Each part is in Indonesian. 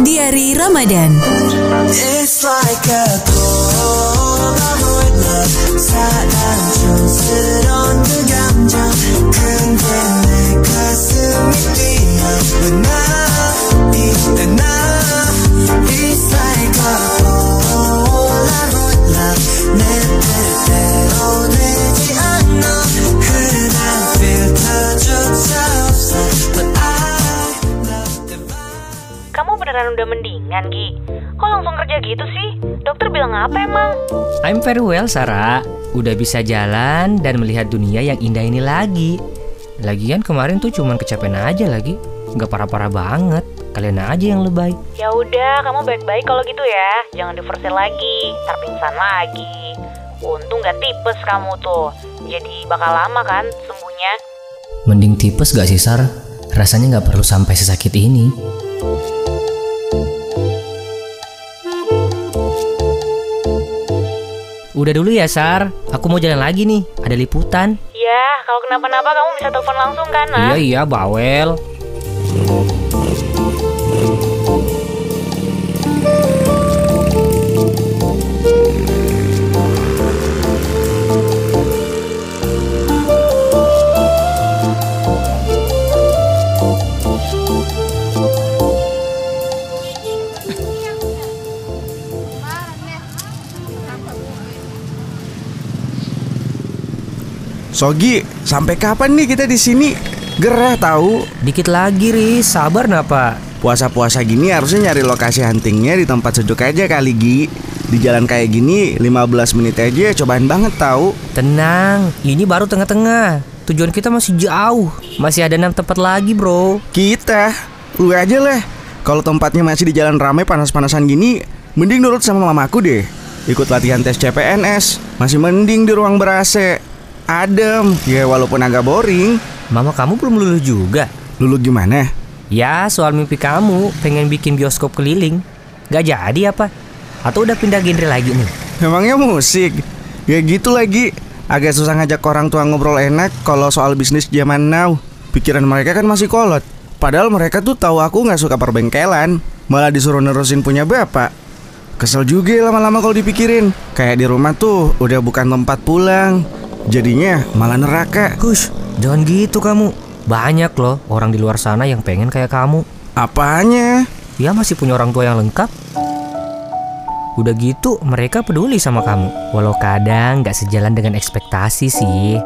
Diari Ramadan. It's like a beneran udah mendingan, Gi? Kok langsung kerja gitu sih? Dokter bilang apa emang? I'm very well, Sarah. Udah bisa jalan dan melihat dunia yang indah ini lagi. Lagian kemarin tuh cuman kecapean aja lagi. Nggak parah-parah banget. Kalian aja yang lebay. Ya udah, kamu baik-baik kalau gitu ya. Jangan diversi lagi, ntar pingsan lagi. Untung gak tipes kamu tuh. Jadi bakal lama kan sembuhnya. Mending tipes gak sih, Sar? Rasanya nggak perlu sampai sesakit ini. Udah dulu ya, Sar. Aku mau jalan lagi nih. Ada liputan. Ya, kalau kenapa-napa kamu bisa telepon langsung kan, Iya, Nah? iya, bawel. Sogi, sampai kapan nih kita di sini? Gerah tahu. Dikit lagi, Riz. Sabar napa? Puasa-puasa gini harusnya nyari lokasi huntingnya di tempat sejuk aja kali Gi. Di jalan kayak gini 15 menit aja cobaan banget tahu. Tenang, ini baru tengah-tengah. Tujuan kita masih jauh. Masih ada enam tempat lagi, bro. Kita, lu aja lah. Kalau tempatnya masih di jalan ramai panas-panasan gini, mending nurut sama mamaku deh. Ikut latihan tes CPNS, masih mending di ruang ber-AC. Adem, ya walaupun agak boring. Mama kamu belum luluh juga. Lulu gimana? Ya, soal mimpi kamu pengen bikin bioskop keliling. Gak jadi apa? Atau udah pindah genre lagi nih? Emangnya musik? Ya gitu lagi. Agak susah ngajak orang tua ngobrol enak kalau soal bisnis zaman now. Pikiran mereka kan masih kolot. Padahal mereka tuh tahu aku nggak suka perbengkelan, malah disuruh nerusin punya bapak. Kesel juga lama-lama kalau dipikirin. Kayak di rumah tuh udah bukan tempat pulang. Jadinya malah neraka. Hush, jangan gitu kamu. Banyak loh orang di luar sana yang pengen kayak kamu. Apanya? Ya masih punya orang tua yang lengkap. Udah gitu mereka peduli sama kamu. Walau kadang gak sejalan dengan ekspektasi sih.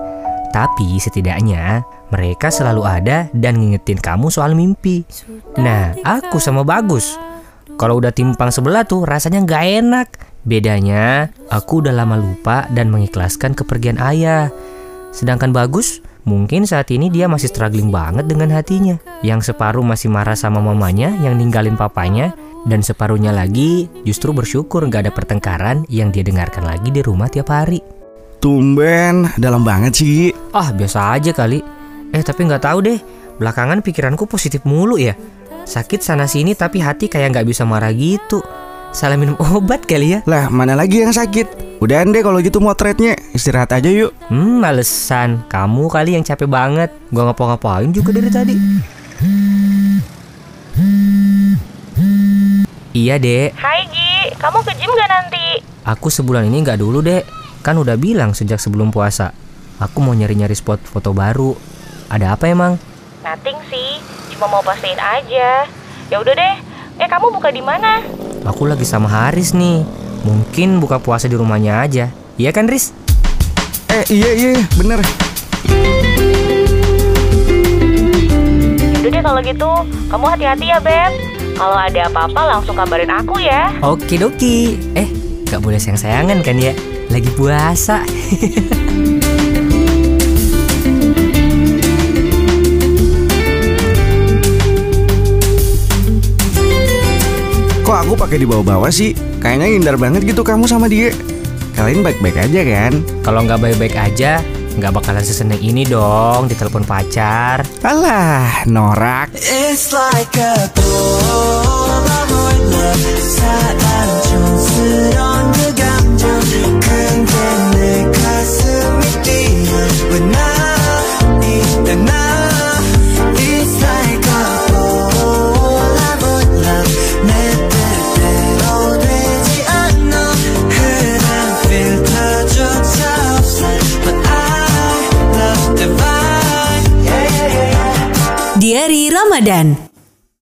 Tapi setidaknya mereka selalu ada dan ngingetin kamu soal mimpi. Nah, aku sama Bagus. Kalau udah timpang sebelah tuh rasanya gak enak. Bedanya, aku udah lama lupa dan mengikhlaskan kepergian ayah. Sedangkan Bagus, mungkin saat ini dia masih struggling banget dengan hatinya. Yang separuh masih marah sama mamanya yang ninggalin papanya, dan separuhnya lagi justru bersyukur nggak ada pertengkaran yang dia dengarkan lagi di rumah tiap hari. Tumben, dalam banget sih. Ah, biasa aja kali. Eh, tapi nggak tahu deh. Belakangan pikiranku positif mulu ya. Sakit sana sini tapi hati kayak nggak bisa marah gitu. Salah minum obat kali ya. Lah, mana lagi yang sakit? Udah deh kalau gitu motretnya. Istirahat aja yuk. Hmm, malesan. Kamu kali yang capek banget. Gua ngapa-ngapain juga dari tadi. Iya, Dek. Hai, Gi. Kamu ke gym gak nanti? Aku sebulan ini nggak dulu, Dek. Kan udah bilang sejak sebelum puasa. Aku mau nyari-nyari spot foto baru. Ada apa emang? Nothing sih. Cuma mau pastiin aja. Ya udah deh. Eh, kamu buka di mana? Aku lagi sama Haris nih. Mungkin buka puasa di rumahnya aja. Iya kan, Riz? Eh, iya iya, bener. Yaudah deh kalau gitu, kamu hati-hati ya, Beb. Kalau ada apa-apa langsung kabarin aku ya. Oke doki. Eh, gak boleh sayang-sayangan kan ya? Lagi puasa. pakai dibawa-bawa sih? Kayaknya ngindar banget gitu kamu sama dia. Kalian baik-baik aja kan? Kalau nggak baik-baik aja, nggak bakalan seseneng ini dong ditelepon pacar. Alah, norak. It's like a Polaroid Ramadan